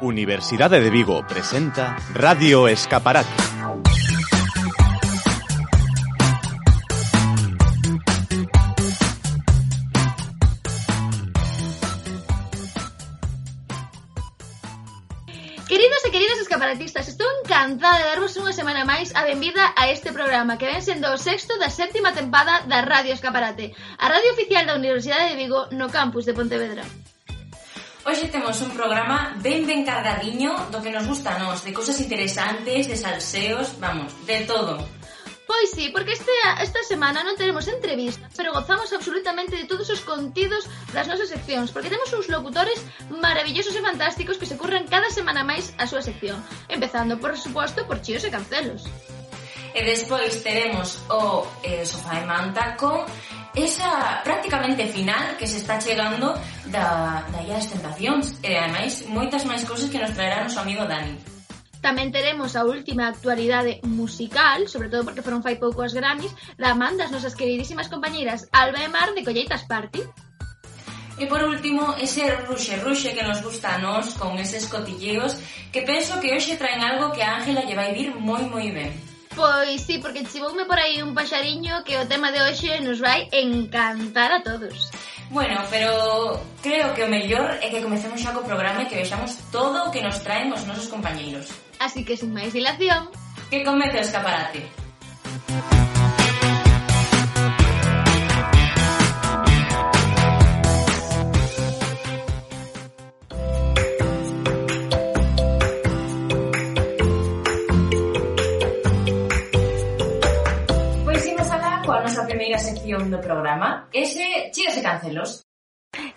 Universidade de Vigo presenta Radio Escaparate. Queridos e queridas escaparatistas, estou encantada de darvos unha semana máis a benvida a este programa que ven sendo o sexto da séptima tempada da Radio Escaparate, a radio oficial da Universidade de Vigo no campus de Pontevedra. Hoxe temos un programa ben ben cargadiño do que nos gusta a nós, de cousas interesantes, de salseos, vamos, de todo. Pois sí, porque este, esta semana non teremos entrevistas, pero gozamos absolutamente de todos os contidos das nosas seccións, porque temos uns locutores maravillosos e fantásticos que se curran cada semana máis a súa sección, empezando, por suposto, por Chíos e Cancelos. E despois teremos o eh, Sofá e Manta con esa prácticamente final que se está chegando da, da Illa das Tentacións e ademais moitas máis cousas que nos traerá noso amigo Dani. Tamén teremos a última actualidade musical, sobre todo porque foron fai pouco as Grammys, da man das nosas queridísimas compañeiras Alba e Mar de Colleitas Party. E por último, ese ruxe ruxe que nos gusta a nós con eses cotilleos que penso que hoxe traen algo que a Ángela lle vai vir moi moi ben. Pois sí, porque chivoume por aí un paxariño que o tema de hoxe nos vai encantar a todos. Bueno, pero creo que o mellor é que comecemos xa co programa e que vexamos todo o que nos traen os nosos compañeiros. Así que, sin máis dilación, que comece o escaparate. Música primeira sección do programa, ese chírase cancelos.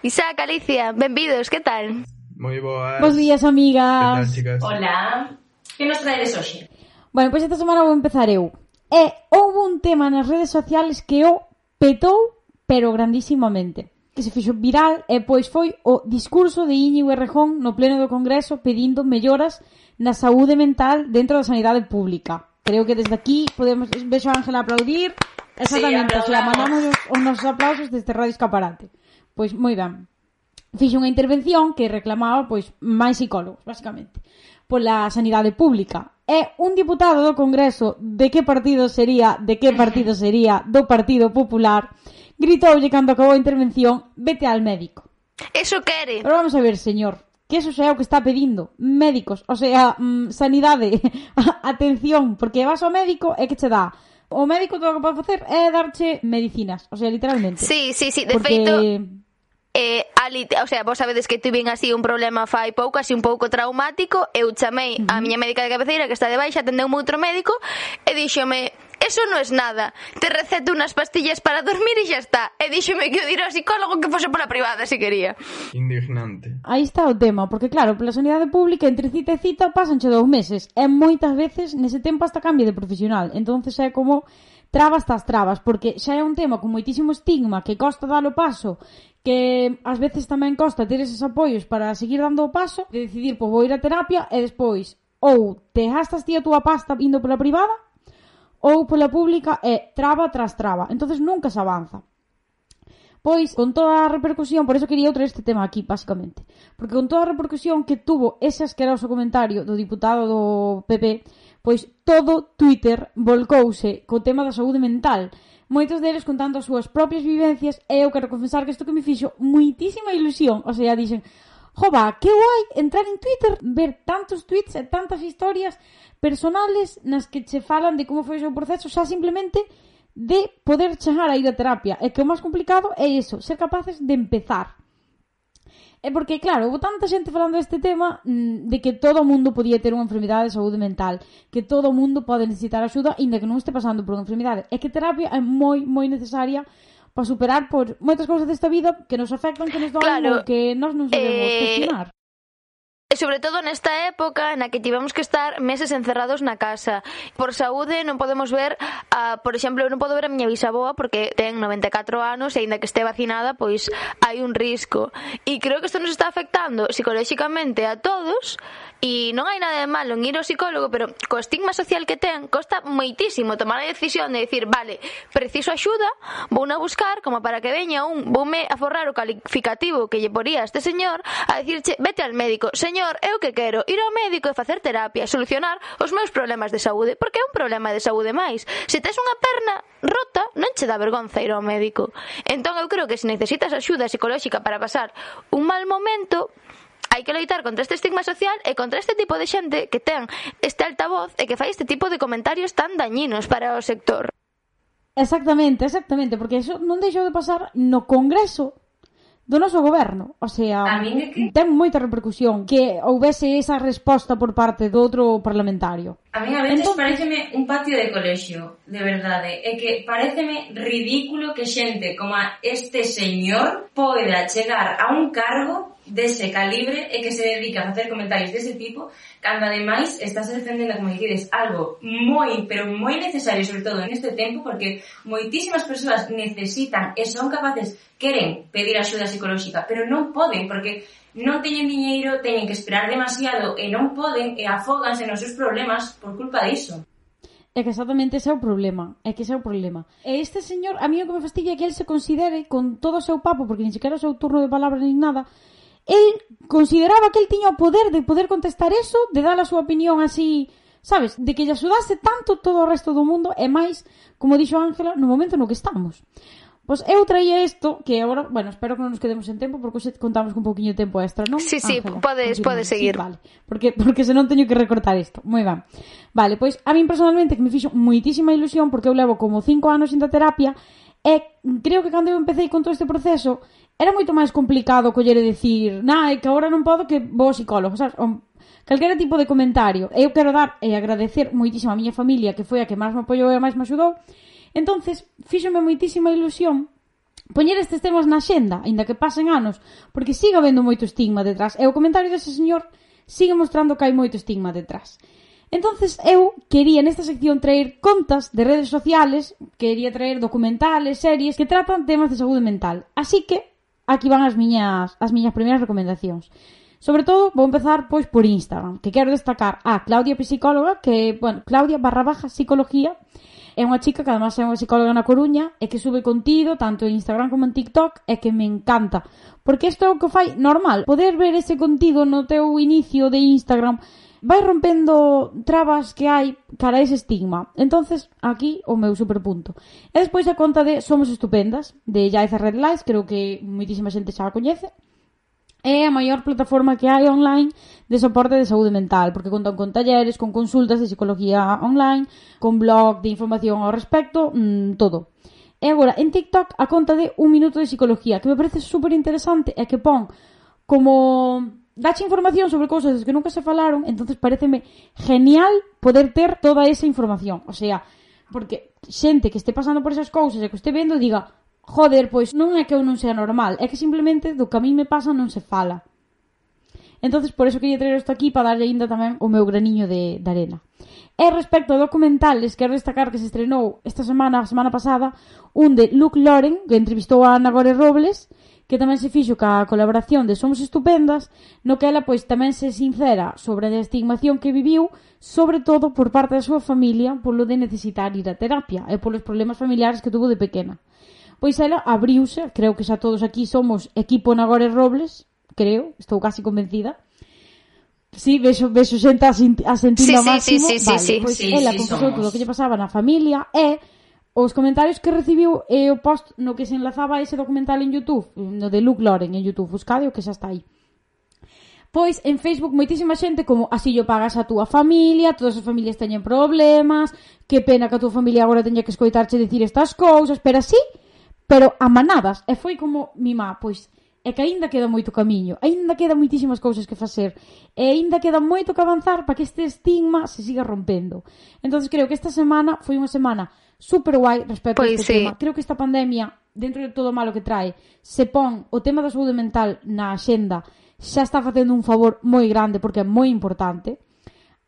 Isaac, Alicia, benvidos, que tal? Moi boas. Bos días, amigas. Tal, chicas? Hola. Que nos traedes hoxe? Bueno, pois pues esta semana vou empezar eu. E houve un tema nas redes sociales que o petou, pero grandísimamente que se fixo viral e pois foi o discurso de Íñigo Errejón no pleno do Congreso pedindo melloras na saúde mental dentro da sanidade pública. Creo que desde aquí podemos vexo a Ángela aplaudir Exactamente, sí, la mandamos os, nosos aplausos desde Radio Escaparate. Pois moi ben. Fixo unha intervención que reclamaba pois máis psicólogos, basicamente, pola sanidade pública. E un diputado do Congreso, de que partido sería, de que partido sería, do Partido Popular, gritoulle cando acabou a intervención, vete al médico. Eso quere. Pero vamos a ver, señor, que eso xa é o que está pedindo médicos, o sea, mm, sanidade, atención, porque vas ao médico e que che dá O médico todo o que pode facer é darche medicinas, o sea, literalmente. Sí, sí, sí, de Porque... feito eh, ali, o sea, vos sabedes que tuven así un problema fai pouco, así un pouco traumático, eu chamei uh -huh. a miña médica de cabeceira que está de baixa, atendeu outro médico e díxome eso non es nada. Te receto unas pastillas para dormir e xa está. E díxome que o dir ao psicólogo que fose pola privada se quería. Indignante. Aí está o tema, porque claro, pola sanidade pública entre cita e cita pasanche dous meses. E moitas veces nese tempo hasta cambia de profesional. entonces é como trabas tras trabas, porque xa é un tema con moitísimo estigma que costa dar o paso que ás veces tamén costa ter eses apoios para seguir dando o paso, de decidir, pois vou ir a terapia e despois ou te gastas ti a túa pasta indo pola privada ou pola pública é traba tras traba. entonces nunca se avanza. Pois, con toda a repercusión, por eso quería traer este tema aquí, basicamente. Porque con toda a repercusión que tuvo ese asqueroso comentario do diputado do PP, pois todo Twitter volcouse co tema da saúde mental. Moitos deles contando as súas propias vivencias e eu quero confesar que isto que me fixo muitísima ilusión. O sea, dixen, Jova, que guai entrar en Twitter, ver tantos tweets e tantas historias personales nas que che falan de como foi o seu proceso xa simplemente de poder chegar a ir a terapia. E que o máis complicado é iso, ser capaces de empezar. É porque, claro, houve tanta xente falando deste tema mm, de que todo o mundo podía ter unha enfermidade de saúde mental, que todo o mundo pode necesitar axuda, inda que non este pasando por unha enfermidade. É que terapia é moi, moi necesaria para superar por moitas cousas desta vida que nos afectan, que nos dan claro, que nós non sabemos eh... gestionar. E sobre todo nesta época na que tivemos que estar meses encerrados na casa. Por saúde non podemos ver, a, por exemplo, eu non podo ver a miña bisaboa porque ten 94 anos e aínda que este vacinada, pois hai un risco. E creo que isto nos está afectando psicolóxicamente a todos, E non hai nada de malo en ir ao psicólogo, pero co estigma social que ten, costa moitísimo tomar a decisión de decir, vale, preciso axuda, vou na buscar como para que veña un, voume a forrar o calificativo que lle poría a este señor a dicirche, vete al médico, señor, eu que quero, ir ao médico e facer terapia, solucionar os meus problemas de saúde, porque é un problema de saúde máis. Se tes unha perna rota, non che dá vergonza ir ao médico. Entón eu creo que se necesitas axuda psicolóxica para pasar un mal momento, hai que loitar contra este estigma social e contra este tipo de xente que ten este altavoz e que fai este tipo de comentarios tan dañinos para o sector. Exactamente, exactamente, porque eso non deixou de pasar no Congreso do noso goberno, o sea, que... ten moita repercusión que houvese esa resposta por parte do outro parlamentario. A mí a veces Entonces... pareceme un patio de colexio, de verdade, é que pareceme ridículo que xente como a este señor poida chegar a un cargo dese calibre e que se dedica a facer comentarios dese tipo, cando ademais estás defendendo, como dices, algo moi, pero moi necesario, sobre todo neste tempo, porque moitísimas persoas necesitan e son capaces, queren pedir axuda psicolóxica, pero non poden, porque non teñen diñeiro, teñen que esperar demasiado e non poden e afóganse nos seus problemas por culpa diso. É que exactamente ese é o problema. É que ese é o problema. E este señor, a mí o que me fastidia é que el se considere con todo o seu papo, porque nin sequera o seu turno de palabra nin nada, el consideraba que el tiña o poder de poder contestar eso, de dar a súa opinión así, sabes, de que lle axudase tanto todo o resto do mundo e máis, como dixo Ángela, no momento no que estamos. Pois eu traía isto, que agora, bueno, espero que non nos quedemos en tempo, porque hoxe contamos con un poquinho de tempo extra, non? Sí, sí, Ángela, podes, podes seguir. Sí, vale, porque, porque senón teño que recortar isto. Moi ben. Vale, pois a min personalmente que me fixo moitísima ilusión, porque eu levo como cinco anos sin terapia, E creo que cando eu empecé con todo este proceso era moito máis complicado collere decir na, é que agora non podo que vou ao psicólogo, sabes? O, calquera tipo de comentario. Eu quero dar e agradecer moitísimo a miña familia que foi a que máis me apoiou e a máis me axudou. Entonces, fíxome moitísima ilusión poñer estes temas na xenda, aínda que pasen anos, porque siga habendo moito estigma detrás. E o comentario dese señor sigue mostrando que hai moito estigma detrás. Entonces eu quería nesta sección traer contas de redes sociales, quería traer documentales, series que tratan temas de saúde mental. Así que aquí van as miñas, as miñas primeiras recomendacións. Sobre todo, vou empezar pois por Instagram, que quero destacar a Claudia Psicóloga, que, bueno, Claudia barra baja psicología, é unha chica que además é unha psicóloga na Coruña e que sube contido tanto en Instagram como en TikTok e que me encanta. Porque isto é o que fai normal, poder ver ese contido no teu inicio de Instagram vai rompendo trabas que hai cara a ese estigma. Entonces, aquí o meu superpunto. E despois a conta de Somos Estupendas, de Jaiza Red Lights, creo que moitísima xente xa a coñece. É a maior plataforma que hai online de soporte de saúde mental, porque contan con talleres, con consultas de psicología online, con blog de información ao respecto, mmm, todo. E agora, en TikTok, a conta de un minuto de psicología, que me parece super interesante, e que pon como dache información sobre cousas que nunca se falaron, entonces pareceme genial poder ter toda esa información. O sea, porque xente que este pasando por esas cousas e que este vendo diga joder, pois non é que eu non sea normal, é que simplemente do que a mí me pasa non se fala. Entonces por eso quería traer isto aquí para darlle ainda tamén o meu graniño de, de arena. E respecto a documentales, quero destacar que se estrenou esta semana, a semana pasada, un de Luke Loren, que entrevistou a Ana Gore Robles, que tamén se fixo ca colaboración de Somos Estupendas, no que ela pois tamén se sincera sobre a estigmación que viviu, sobre todo por parte da súa familia, polo de necesitar ir a terapia e polos problemas familiares que tuvo de pequena. Pois ela abriuse, creo que xa todos aquí somos equipo Nagore Robles, creo, estou casi convencida, Sí, vexo, vexo xente a, sin, a sentir sí, sí, máximo. Sí, sí, vale, sí, pois sí, ela sí, confesou todo o que lle pasaba na familia e os comentarios que recibiu é o post no que se enlazaba ese documental en Youtube, no de Luke Loren en Youtube, buscade o que xa está aí. Pois en Facebook moitísima xente como así yo pagas a túa familia, todas as familias teñen problemas, que pena que a túa familia agora teña que escoitarche dicir estas cousas, pero así, pero a manadas. E foi como mi má, pois é que aínda queda moito camiño, aínda queda moitísimas cousas que facer, e aínda queda moito que avanzar para que este estigma se siga rompendo. Entón, creo que esta semana foi unha semana super guai respecto pois a este sí. tema. Creo que esta pandemia, dentro de todo o malo que trae, se pon o tema da saúde mental na axenda, xa está facendo un favor moi grande porque é moi importante.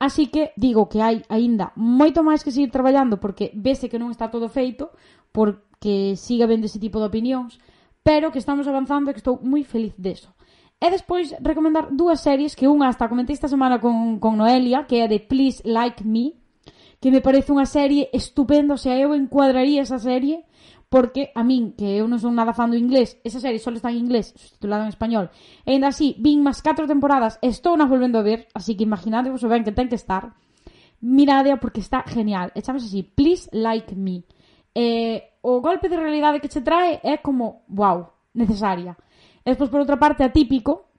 Así que digo que hai aínda moito máis que seguir traballando porque vese que non está todo feito, porque siga vendo ese tipo de opinións, pero que estamos avanzando e que estou moi feliz deso. E despois recomendar dúas series que unha hasta comentei esta semana con, con Noelia, que é de Please Like Me, que me parece unha serie estupenda, o sea, eu encuadraría esa serie porque a min, que eu non son nada fan do inglés, esa serie só está en inglés, subtitulada en español, e ainda así, vin máis 4 temporadas, estou nas volvendo a ver, así que imaginadevos o ben que ten que estar, miradea porque está genial, e así, Please Like Me, eh, o golpe de realidade que che trae é como, wow, necesaria. E despois, por outra parte, atípico,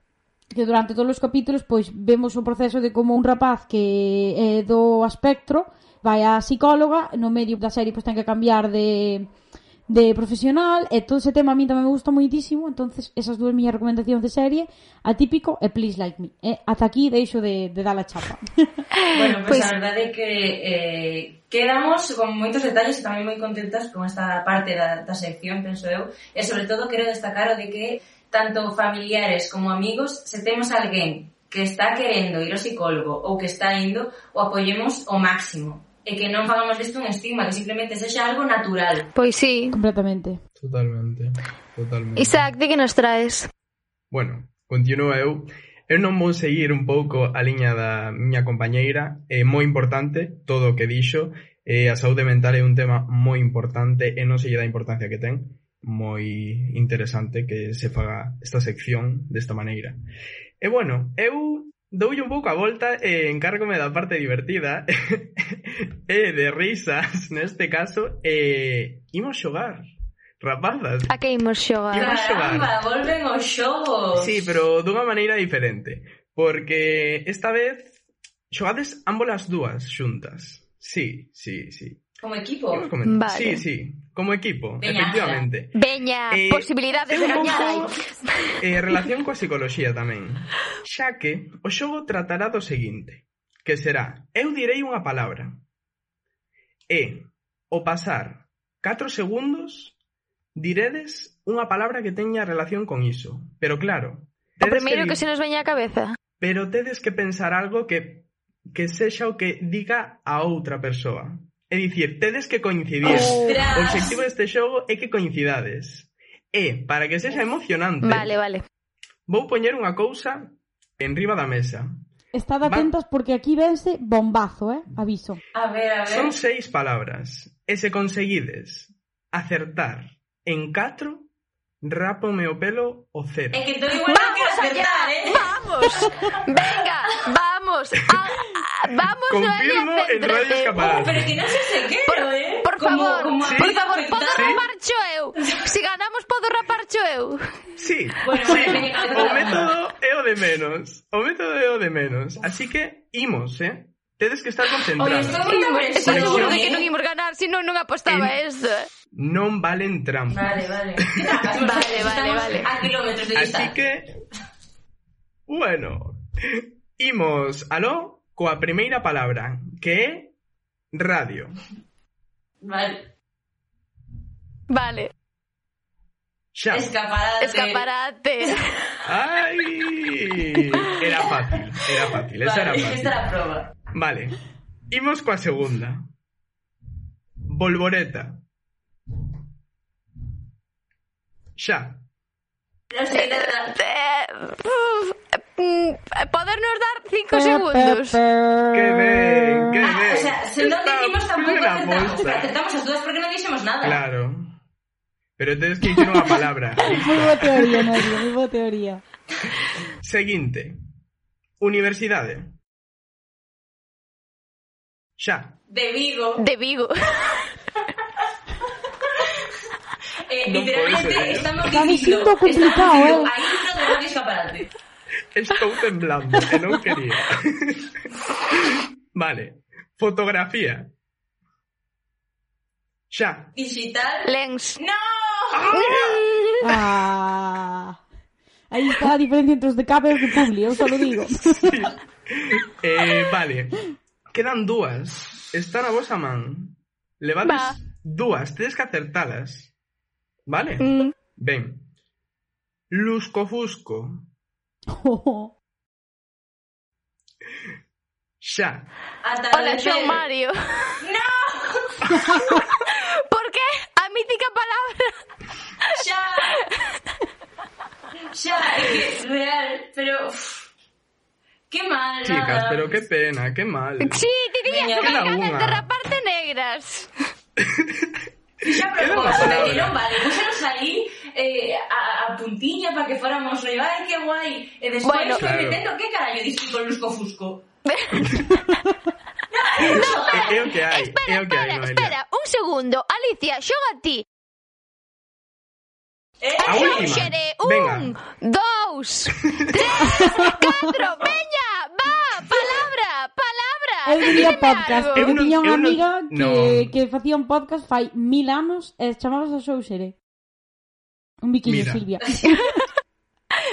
que durante todos os capítulos pois vemos un proceso de como un rapaz que é do espectro vai á psicóloga, no medio da serie pois ten que cambiar de, de profesional e todo ese tema a mí tamén me gusta moitísimo entonces esas dúas miñas recomendacións de serie atípico e Please Like Me e ata aquí deixo de, de dar a chapa bueno, pues, pues a verdade é que eh, Quedamos con moitos detalles e tamén moi contentas con esta parte da, da sección, penso eu, e sobre todo quero destacar o de que tanto familiares como amigos, se temos alguén que está querendo ir ao psicólogo ou que está indo, o apoyemos o máximo e que non fagamos disto un estigma, que simplemente sexa algo natural. Pois sí. Completamente. Totalmente. Totalmente. Isaac, de que nos traes? Bueno, continúa eu. Eu non vou seguir un pouco a liña da miña compañeira, é moi importante todo o que dixo, e a saúde mental é un tema moi importante e non se lle dá importancia que ten, moi interesante que se faga esta sección desta maneira. E bueno, eu doulle un pouco a volta e encárgome da parte divertida e de risas neste caso e imos xogar rapazas. A que imos xogar? Imos xogar. Caramba, volven os xogos. Sí, pero dunha maneira diferente. Porque esta vez xogades ámbolas dúas xuntas. Sí, sí, sí. Como equipo. Vale. Sí, sí. Como equipo, Veña, efectivamente. Veña, eh, posibilidades de gañar. Eh, relación coa psicología tamén. Xa que o xogo tratará do seguinte, que será, eu direi unha palabra. E, o pasar 4 segundos, Diredes unha palabra que teña relación con iso, pero claro... O primeiro que, que se nos veña á cabeza. Pero tedes que pensar algo que que sexa o que diga a outra persoa. É dicir, tedes que coincidir. ¡Ostras! O objetivo deste xogo é que coincidades. E, para que sexa emocionante... Vale, vale. Vou poñer unha cousa en riba da mesa. Estad atentos Va... porque aquí vense bombazo, eh? Aviso. A ver, a ver. Son seis palabras. E se conseguides acertar en catro, rápome o pelo o cero. É que todo igual vamos acertar, ¿eh? Vamos, venga, vamos, a, a, vamos. Confirmo Noelia, en Radio Escapada. Pero que non se sequero, por, eh? Por como, favor, como sí, por favor, podo ¿sí? raparcho eu. Si ganamos, podo raparcho eu. Sí, bueno, sí. o método é o de menos. O método é o de menos. Así que, imos, eh? Tedes que estar concentrados. Oye, estou moi Estou seguro de que non imos ganar, se non non apostaba en... esto. Eh. Non valen trampas. Vale, vale. Vale, vale, vale. A kilómetros de Así distancia. que, bueno, imos aló coa primeira palabra, que é radio. Vale. Vale. Xa. Escaparate. Escaparate. Ai! Era fácil, era fácil, esa era Vale, fácil. esta era a prova. Vale, imos coa segunda. Volvoreta. xa. Non sei nada. Eh, Podernos dar cinco segundos. Que ben, que ben. Ah, o sea, se non dicimos tampouco acertamos, acertamos as dúas porque non dixemos nada. Claro. Pero tedes que dicir unha palabra. Moi boa teoría, Mario, moi boa teoría. Seguinte. Universidade. Xa. De Vigo. De Vigo. Eh, literalmente estamos diciendo. Complicado, ¿eh? Ahí no te escaparate. Estoy temblando, que no quería. vale. Fotografía. Ya. Digital. Lens. ¡No! Ah, ahí está la diferencia entre los de Capes y Publi, os lo digo. Eh, vale. Quedan dúas. Están a vos a man. Levantas dúas. Tienes que acertalas. Vale? Mm, Ben. Lusco-fusco. Ata Hola, João Mario. No! Por qué? A mítica palabra. Xa! Xa, é que real, pero... Que mal, Chicas, pero qué pena, qué mal. Sí, te Veña, que de raparte negras. Xa propósome, no que non vale, puxeros aí eh, a, a puntiña para que fóramos rollo, ai, que guai, e despois bueno, claro. metendo que carallo dixi con Lusco Fusco. no, no, é o que hai, espera, é o que hai, espera, espera, un segundo, Alicia, xoga a ti. Eh, a eh, última. Un, Venga. dous, tres, catro, veña, va, para eu vivía podcast. Eu, eu tiña unha amiga non, que, no. que facía un podcast fai mil anos e eh, chamabas a Xouxere. Un biquillo, Mira. Silvia.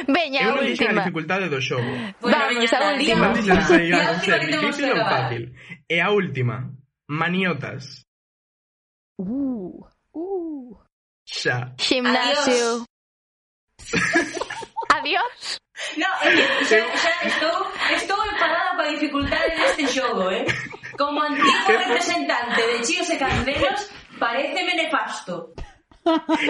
Veña, eu a última. Eu a dificultade do xogo. Vamos, a última. Non dixen se a ser difícil ou fácil. E a última, maniotas. Uh, uh. Xa. Gimnasio. Adiós. Adiós. No, é, xa, xa estou, estou enfadada para dificultade deste xogo, eh? Como antigo representante de Chíos e Candelos, pareceme nefasto.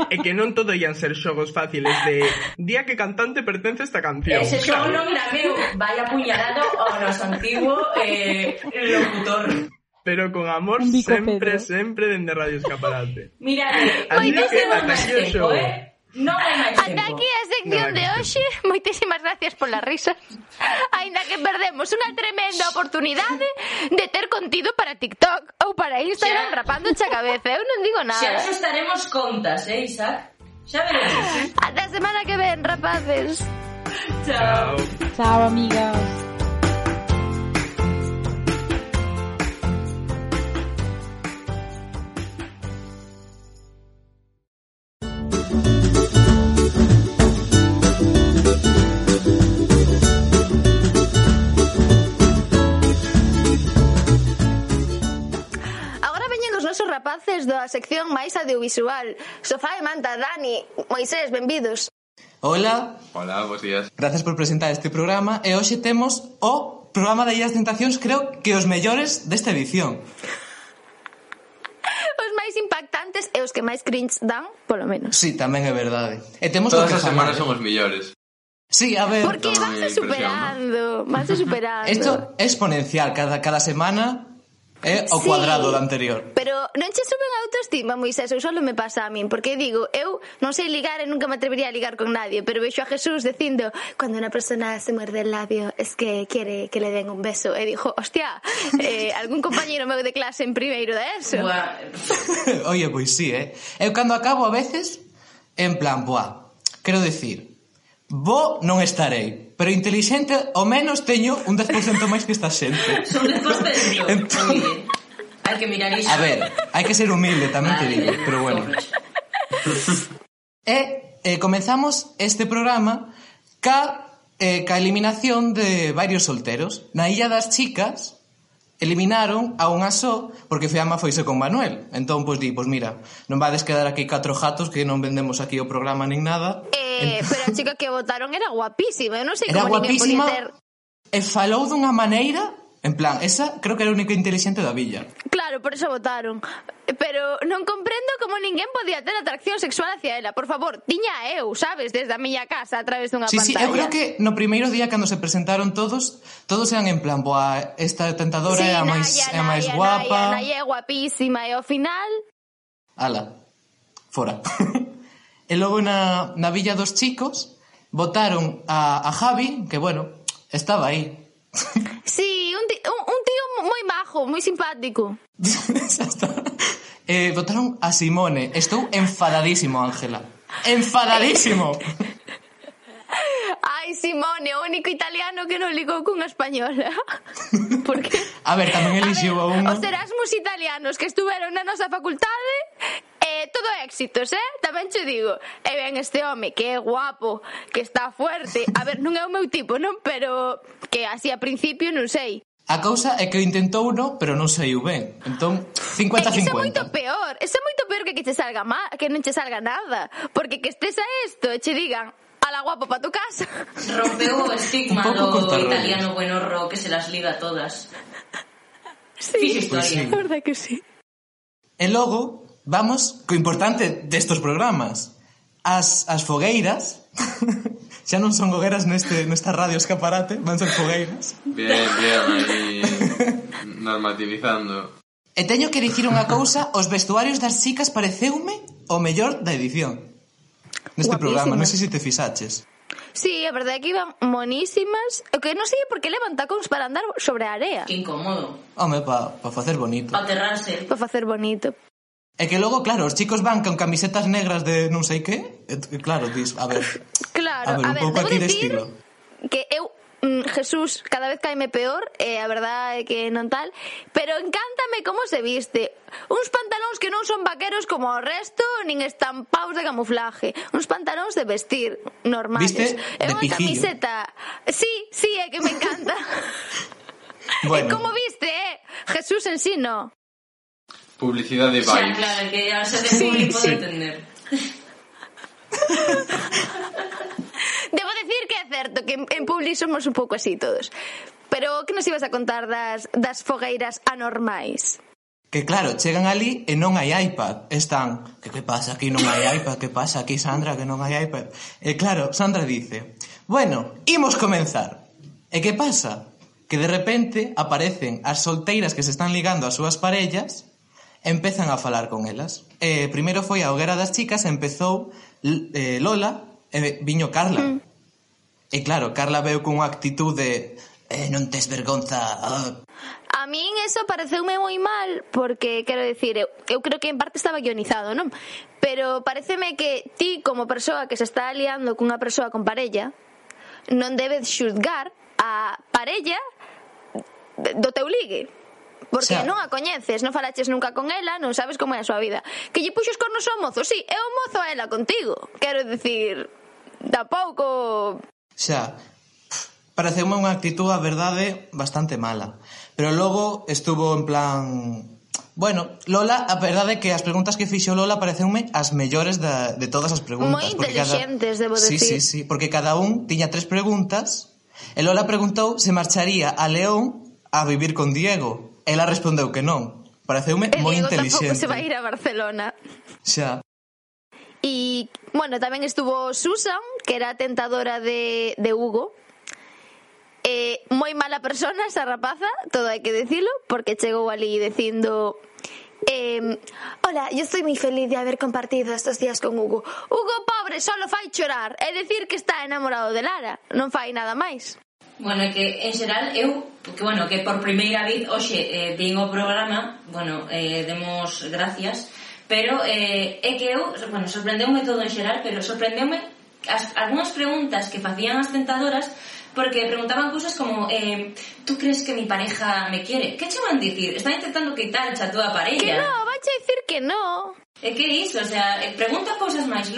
E que non todo ian ser xogos fáciles de día que cantante pertence esta canción. Ese xogo non era meu, vai apuñalado ao noso antigo eh, locutor pero con amor sempre, sempre dende Radio Escaparate. Mirade, moitos segundos tempo, eh? Non hai máis tempo. Ata aquí a sección de hoxe. Moitísimas gracias polas risas. Aínda que perdemos unha tremenda oportunidade de ter contido para TikTok ou para Instagram xa. rapando a cabeza. Eu ¿eh? non digo nada. Xa nos estaremos contas, eh, Isaac? Xa veremos. Ata a semana que ven, rapaces. Chao. Chao, amigas. rapaces da sección máis audiovisual. Sofá e Manta, Dani, Moisés, benvidos. Hola. Hola, bons días. Gracias por presentar este programa e hoxe temos o programa de Illas Tentacións, creo que os mellores desta edición. Os máis impactantes e os que máis cringe dan, polo menos. Sí, tamén é verdade. E temos Todas as semanas son os mellores. Sí, a ver... Porque vanse superando, vanse superando. Isto é exponencial, cada, cada semana É o cuadrado da do anterior. Pero non che suben a autoestima, Moisés, ou só me pasa a min, porque digo, eu non sei ligar e nunca me atrevería a ligar con nadie, pero vexo a Jesús dicindo, cando unha persona se muerde el labio, es que quere que le den un beso. E dijo, hostia, eh, algún compañero meu de clase en primeiro de eso. Oye, pois pues sí, eh. Eu cando acabo a veces, en plan, boa, quero dicir, Bo non estarei, pero inteligente ao menos teño un 10% máis que esta xente. Son resposta de Dios. Entón... Hai que mirar iso. A ver, hai que ser humilde, tamén vale, te digo, pero bueno. e eh, comenzamos este programa ca, eh, ca eliminación de varios solteros. Na Illa das Chicas, eliminaron a unha só porque Fiamma foise con Manuel. Entón, pois di, pois mira, non vades quedar aquí catro jatos que non vendemos aquí o programa nin nada. Eh, entón pero a chica que votaron era guapísima, eu non sei era como ninguén podía ter... E falou dunha maneira En plan, esa creo que era a única inteligente da villa. Claro, por eso votaron. Pero non comprendo como ninguén podía ter atracción sexual hacia ela. Por favor, tiña eu, sabes, desde a miña casa a través dunha sí, pantalla. Sí, eu creo que no primeiro día cando se presentaron todos, todos eran en plan, boa, esta tentadora sí, é a máis é a máis guapa. Naya, Naya é guapísima e ao final Ala. Fora. e logo na na Villa dos Chicos votaron a a Javi, que bueno, estaba aí, Sí, un tío, un, un tío moi majo, moi simpático. Xa está. Eh, votaron a Simone. Estou enfadadísimo, Ángela. Enfadadísimo. Ai, Simone, o único italiano que non ligou cunha española. Porque... A ver, tamén elixiu a, a un... Os Erasmus italianos que estuveron na nosa facultade eh, todo éxitos, eh? Tamén che digo. E ben este home que é guapo, que está fuerte. A ver, non é o meu tipo, non? Pero que así a principio non sei. A cousa é que o intentou no, pero non saiu ben. Entón, 50-50. Iso é moito peor. Iso é moito peor que que che salga mal, que non che salga nada. Porque que estés a isto e che digan, ala guapo pa tu casa. Rompeu o estigma do italiano bueno ro que se las liga todas. Sí, Fixe historia. Pues sí. verdad que sí. E logo, Vamos co importante destos programas. As, as fogueiras xa non son hogueras neste, nesta radio escaparate, van ser fogueiras. Bien, bien, aí normativizando. E teño que dicir unha cousa, os vestuarios das chicas pareceume o mellor da edición. Neste Guapísimas. programa, non sei se te fixaches. Sí, a verdade é que iban monísimas O que non sei por que levan tacóns para andar sobre a area Que incómodo Home, pa, pa facer bonito Pa aterrarse Pa facer bonito E que logo, claro, os chicos van con camisetas negras de non sei que, e, claro, dis, a ver, claro, a ver, un a ver, pouco aquí de estilo. Que eu mm, Jesús cada vez caime peor, eh, a verdade é que non tal, pero encántame como se viste. Uns pantalóns que non son vaqueros como o resto, nin estampados de camuflaje. Uns pantalóns de vestir normales. Viste? É unha camiseta. Sí, sí, é que me encanta. bueno. E como viste, eh? Jesús en sí no publicidade vibes. Xa, claro, que a xa de sí, público sí. entender. Debo decir que é certo que en Publi somos un pouco así todos. Pero que nos ibas a contar das, das fogueiras anormais? Que claro, chegan ali e non hai iPad. Están, que que pasa aquí non hai iPad, que pasa aquí Sandra que non hai iPad. E claro, Sandra dice, bueno, imos comenzar. E que pasa? Que de repente aparecen as solteiras que se están ligando ás súas parellas Empezan a falar con elas. Eh, primeiro foi a hoguera das chicas, empezou eh, Lola, e viño Carla. Mm. E claro, Carla veu con unha de eh, non tes vergonza. Ah. A min eso pareceume moi mal porque quero decir, eu, eu creo que en parte estaba guionizado, non? Pero pareceme que ti como persoa que se está aliando cunha persoa con parella non debes xuzgar a parella do teu ligue Porque xa. non a coñeces, non falaches nunca con ela, non sabes como é a súa vida. Que lle puxos cornos ao mozo, sí, é o mozo a ela contigo. Quero dicir, tampouco... Xa, pareceume unha actitud, a verdade, bastante mala. Pero logo estuvo en plan... Bueno, Lola, a verdade é que as preguntas que fixo Lola pareceume as mellores da, de todas as preguntas. Moi inteligentes, cada... debo decir. Sí, sí, sí, porque cada un tiña tres preguntas e Lola preguntou se marcharía a León a vivir con Diego. Ela respondeu que non. Pareceume moi intelixente. se vai ir a Barcelona. Xa. E, bueno, tamén estuvo Susan, que era tentadora de, de Hugo. Eh, moi mala persona esa rapaza, todo hai que decirlo, porque chegou ali dicindo Eh, hola, yo estoy muy feliz de haber compartido estos días con Hugo. Hugo, pobre, solo fai chorar. É dicir que está enamorado de Lara, non fai nada máis. Bueno, que en xeral eu que bueno, que por primeira vez hoxe eh, vin o programa, bueno, eh, demos gracias, pero eh, é que eu, bueno, sorprendeume todo en xeral, pero sorprendeume as, algunhas preguntas que facían as tentadoras porque preguntaban cousas como eh, tú crees que mi pareja me quiere? Que che van dicir? Están intentando quitar a túa parella. Que no, vanche dicir que no. É que iso, o sea, eh, pregunta cousas máis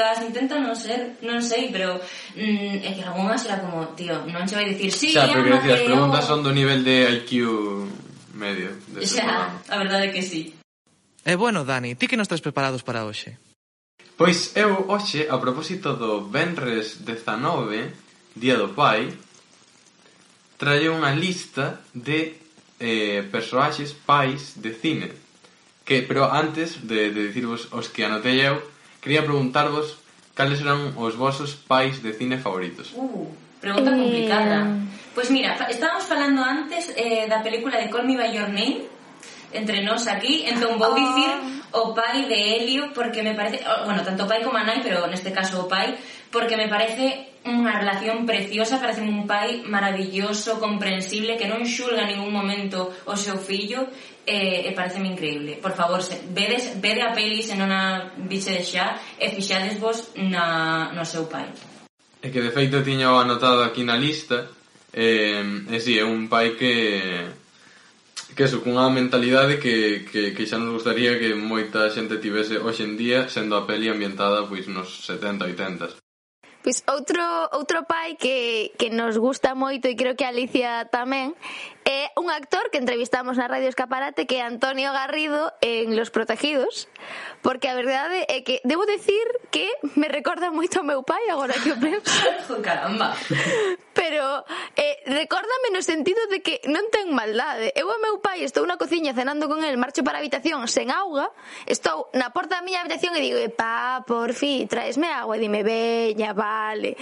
críticas, intenta non ser, non sei, pero mm, é que algunhas era como, tío, non se vai dicir sí, xa, pero que decir, as preguntas son do nivel de IQ medio. De xa, a verdade é que sí. E bueno, Dani, ti que nos estás preparados para hoxe? Pois eu hoxe, a propósito do Benres 19, Día do Pai, traio unha lista de eh, personaxes pais de cine. Que, pero antes de, de dicirvos os que anotei eu, Quería preguntarvos cales eran os vosos pais de cine favoritos. Uh, pregunta eh. complicada. Pois pues mira, estábamos falando antes eh, da película de Call Me By Your Name, entre nós aquí, entón vou dicir oh. o pai de Helio, porque me parece, bueno, tanto pai como a nai, pero neste caso o pai, porque me parece unha relación preciosa, parece un pai maravilloso, comprensible, que non xulga en ningún momento o seu fillo, e, e pareceme increíble. Por favor, se, vedes, vede a peli se non a biche xa e fixades vos na, no seu pai. É que de feito tiña o anotado aquí na lista, e, e si, sí, é un pai que que eso, cunha mentalidade que, que, que xa nos gustaría que moita xente tivese hoxe en día sendo a peli ambientada pois nos 70, 80 Pois outro, outro pai que, que nos gusta moito e creo que Alicia tamén É un actor que entrevistamos na Radio Escaparate que é Antonio Garrido en Los Protegidos, porque a verdade é que debo decir que me recorda moito ao meu pai agora que o penso. Oh, caramba. Pero eh, recórdame no sentido de que non ten maldade. Eu ao meu pai estou na cociña cenando con el, marcho para a habitación sen auga, estou na porta da miña habitación e digo, pa, por fi, traesme agua, e dime, veña, vale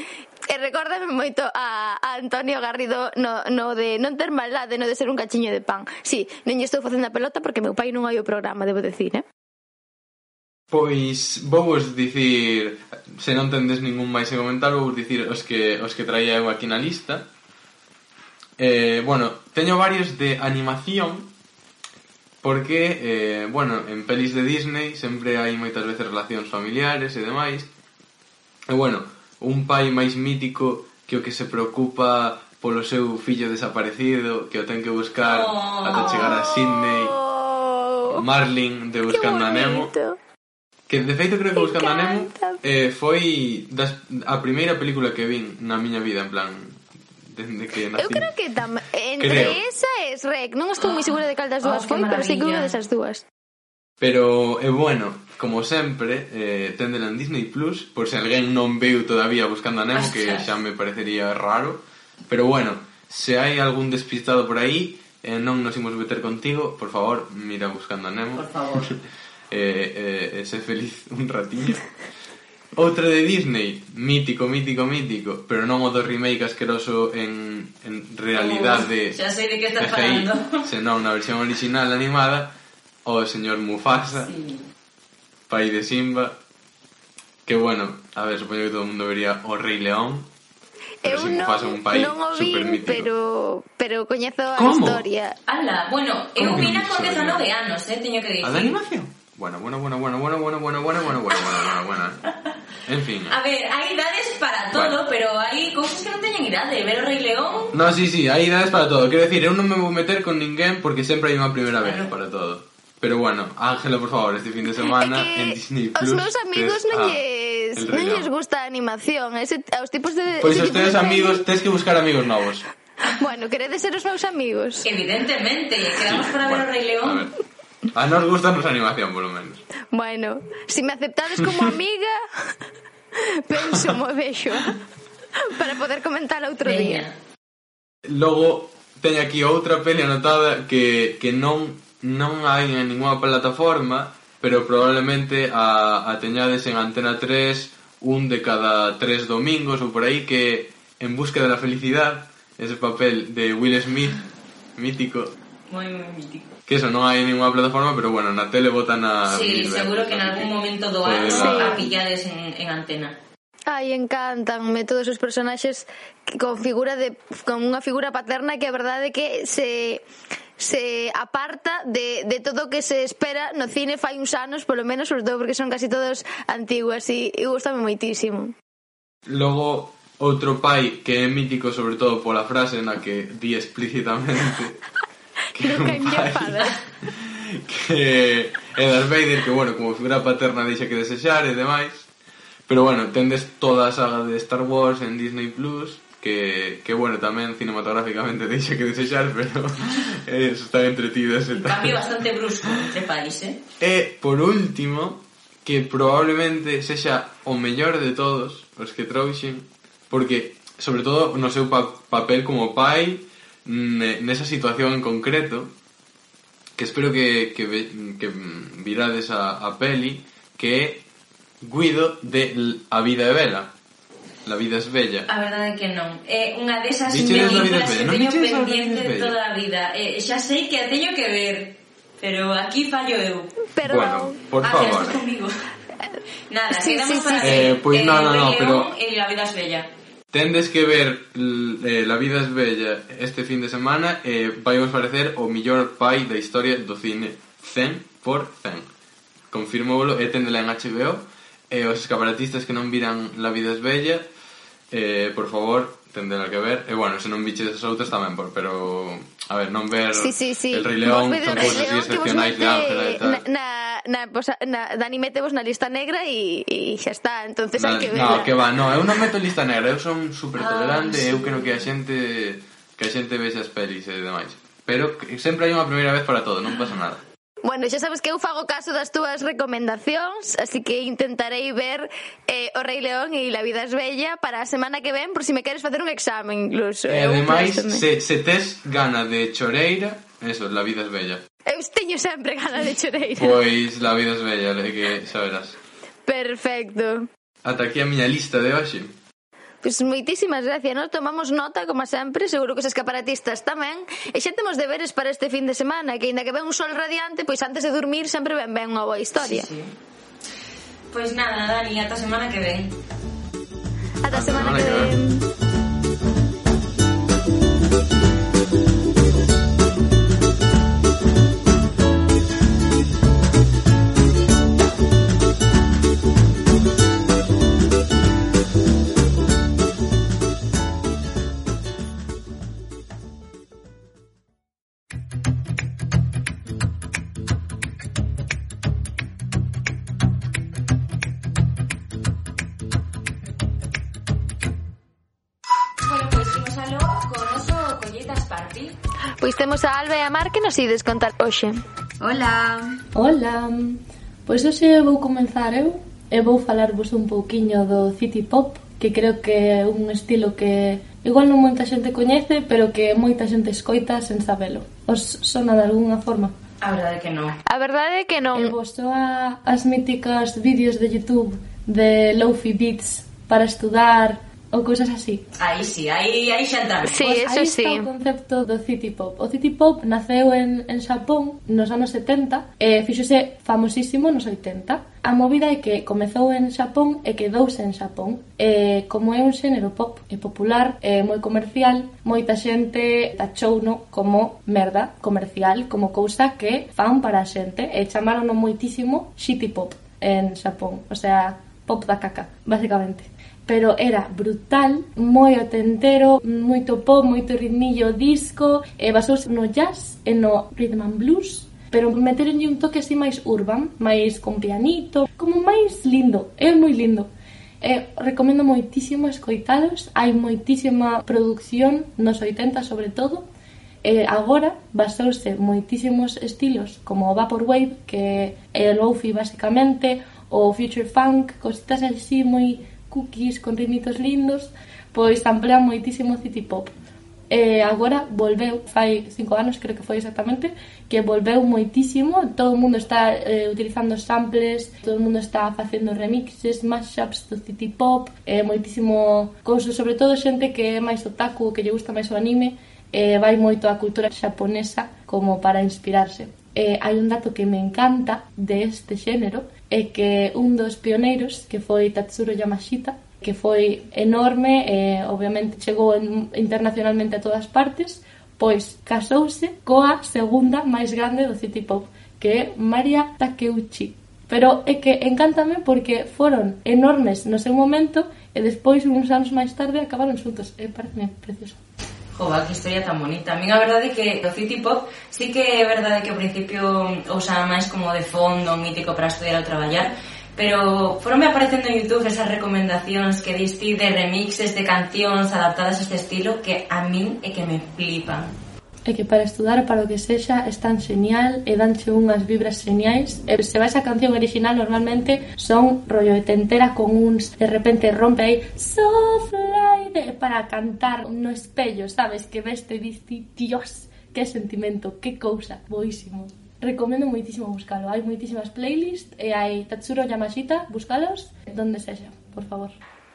e recórdame moito a, a Antonio Garrido no, no de non ter maldade, no de ser un cachiño de pan. Sí, non lle estou facendo a pelota porque meu pai non hai o programa, debo decir, eh? Pois vou vos dicir, se non tendes ningún máis a comentar, vou vos dicir os que, os que traía eu aquí na lista. Eh, bueno, teño varios de animación, porque, eh, bueno, en pelis de Disney sempre hai moitas veces relacións familiares e demais. E bueno, un pai máis mítico que o que se preocupa polo seu fillo desaparecido que o ten que buscar oh. ata chegar a Sydney oh. Marlin de Buscando a Nemo que de feito creo que Buscando a Nemo eh, foi das, a primeira película que vin na miña vida en plan dende que nací. Eu creo que tam entre creo. esa e Shrek, non estou moi segura de cal das oh, dúas oh, foi, pero sei que unha desas dúas. Pero, é bueno, como sempre, eh, téndela en Disney Plus, por se alguén non veu todavía buscando a Nemo, Ostras. que xa me parecería raro. Pero bueno, se hai algún despistado por aí, eh, non nos imos meter contigo, por favor, mira buscando a Nemo. Por favor. eh, eh, ese feliz un ratillo. Outra de Disney, mítico, mítico, mítico, pero non o do remake asqueroso en, en realidade... Uh, xa sei de que estás falando. Senón na versión original animada, o señor Mufasa, Sí. pai de Simba, que bueno, a ver, supoño que todo o mundo vería o Rei León, pero Eu si non, Mufasa é un pai non o super vi, mítico. pero, pero coñezo a Como? historia Ala, bueno, eu vina con non 19 sabía? anos, eh, teño que dicir. A da animación? Bueno, bueno, bueno, bueno, bueno, bueno, bueno, bueno, bueno, bueno, bueno, bueno, bueno. En fin. A ver, hai idades para todo, Bueno. pero hai cousas que non teñen idade. Ver o Rei León... No, sí, sí, hai idades para todo. Quero decir, eu non me vou meter con ninguén porque sempre hai unha primeira vez para todo. Pero bueno, Ángela, por favor, este fin de semana é en Disney Plus. Os meus amigos non ah, lles, non lles gusta a animación, ese aos tipos de Pois pues os teus amigos, tes que buscar amigos novos. Bueno, queredes ser os meus amigos? Evidentemente, quedamos sí, para bueno, ver o Rei León. A, ver. a nos gusta nos animación, por lo menos. Bueno, si me aceptades como amiga, penso, mo vexo, para poder comentar outro Veña. día. Logo, teño aquí outra peli anotada que, que non non hai en ninguna plataforma, pero probablemente a, a teñades en Antena 3 un de cada tres domingos ou por aí que en busca de la felicidad ese papel de Will Smith mítico moi moi mítico que eso non hai ninguna plataforma, pero bueno, na tele botan a... Sí, mil seguro que en algún momento do ano sí. a pillades en, en antena. Ai, encantanme todos os personaxes con figura de con unha figura paterna que a verdade que se se aparta de, de todo o que se espera no cine fai uns anos, polo menos, sobre todo porque son casi todos antiguas e, e gustame moitísimo. Logo, outro pai que é mítico sobre todo pola frase na que di explícitamente que Nunca un pai que é Darth Vader que, bueno, como figura paterna deixa que desexar e demais. Pero, bueno, tendes toda a saga de Star Wars en Disney Plus que, que bueno, tamén cinematográficamente deixa que desexar, pero eh, están entretidas. Un cambio bastante brusco entre país, eh? E, por último, que probablemente sexa o mellor de todos os que trouxen, porque, sobre todo, no seu pa papel como pai, mm, nesa situación en concreto, que espero que, que, que virades a, a peli, que é Guido de A vida é vela La vida es bella. A verdade é que non. É eh, unha desas películas que teño pendiente toda a vida. Eh, xa sei que a teño que ver, pero aquí fallo eu. Perdón. bueno, por ah, favor. Ah, comigo. Nada, sí, sí, sí, para sí. Eh, pois pues, eh, no, no, no, pero eh, La vida es bella. Tendes que ver eh, La vida es bella este fin de semana e eh, vai vos parecer o millor pai da historia do cine 100 por 100. Confirmou e tendela en HBO e eh, os escaparatistas que non viran La vida es bella eh, por favor, tendela que ver. E eh, bueno, se non viches as outras tamén, por, pero a ver, non ver sí, sí, sí. El Rei León, son cousas así excepcionais de Ángela e tal. Na, na, pues, na, Dani metevos na lista negra e, e xa está, entonces na, hai que verla. No, que va, no, eu non meto lista negra, eu son super tolerante, ah, sí. eu creo que a xente que a xente vexe as pelis e demais. Pero sempre hai unha primeira vez para todo, non pasa nada. Bueno, xa sabes que eu fago caso das túas recomendacións, así que intentarei ver eh, O Rei León e La vida es bella para a semana que ven, por si me queres facer un exame incluso. E eh, ademais, se, se tes gana de choreira, eso, La vida es bella. Eu teño sempre gana de choreira. pois La vida es bella, que saberás. Perfecto. Ata aquí a miña lista de hoxe. Pois moitísimas gracias, nos tomamos nota, como sempre, seguro que os escaparatistas tamén. E xa temos deberes para este fin de semana, que aínda que ven un sol radiante, pois antes de dormir sempre ven ben unha boa historia. Sí, sí. Pois nada, Dani, ata semana que ven. Ata semana, semana que. Que ven. nos ides contar hoxe? Hola. Hola. Pois hoxe vou comenzar eu e vou falarvos un pouquiño do City Pop, que creo que é un estilo que igual non moita xente coñece, pero que moita xente escoita sen sabelo. Os sona de algunha forma? A verdade é que non. A verdade é que non. E vos soa as míticas vídeos de Youtube de Lofi Beats para estudar ou cousas así. Aí sí, aí, aí xa entramos. Sí, pues, eso aí sí. está o concepto do city pop. O city pop naceu en, en Xapón nos anos 70 e fixose famosísimo nos 80. A movida é que comezou en Xapón e quedouse en Xapón. E como é un xénero pop, e popular, é moi comercial, moita xente tachouno como merda comercial, como cousa que fan para a xente e chamarono moitísimo city pop en Xapón, o sea, pop da caca, basicamente pero era brutal, moi otentero, moito pop, moito ritmillo disco, e basouse no jazz e no rhythm and blues, pero meteronlle un toque así máis urban, máis con pianito, como máis lindo, é moi lindo. E recomendo moitísimo escoitalos, hai moitísima produción nos 80 sobre todo, e agora basouse moitísimos estilos como o Vaporwave, que é o Lofi basicamente, o Future Funk, cositas así moi cookies con ritmitos lindos, pois amplean moitísimo City Pop. E agora volveu, fai cinco anos creo que foi exactamente, que volveu moitísimo, todo o mundo está eh, utilizando samples, todo o mundo está facendo remixes, mashups do City Pop, e moitísimo couso, sobre todo xente que é máis otaku, que lle gusta máis o anime, e vai moito á cultura xaponesa como para inspirarse. E hai un dato que me encanta deste este xénero, é que un dos pioneiros, que foi Tatsuro Yamashita, que foi enorme e obviamente chegou en, internacionalmente a todas partes, pois casouse coa segunda máis grande do City Pop, que é Maria Takeuchi. Pero é que encántame porque foron enormes no seu momento e despois uns anos máis tarde acabaron xuntos. E parece precioso. Jova, que historia tan bonita. A mí a verdade que o City Pop sí que é verdade que ao principio usaba máis como de fondo mítico para estudiar ou traballar, pero foronme aparecendo en Youtube esas recomendacións que diste de remixes de cancións adaptadas a este estilo que a min é que me flipan. É que para estudar para o que sexa é tan genial eh, e danche unhas vibras geniais e eh, se vais a canción original normalmente son rollo de tentera con uns de repente rompe aí so fly de, para cantar no espello, sabes? Que veste e dici, dios, que sentimento, que cousa, boísimo. Recomendo moitísimo buscalo. Hai moitísimas playlists eh, e hai Tatsuro Yamashita, buscalos, donde sexa, por favor.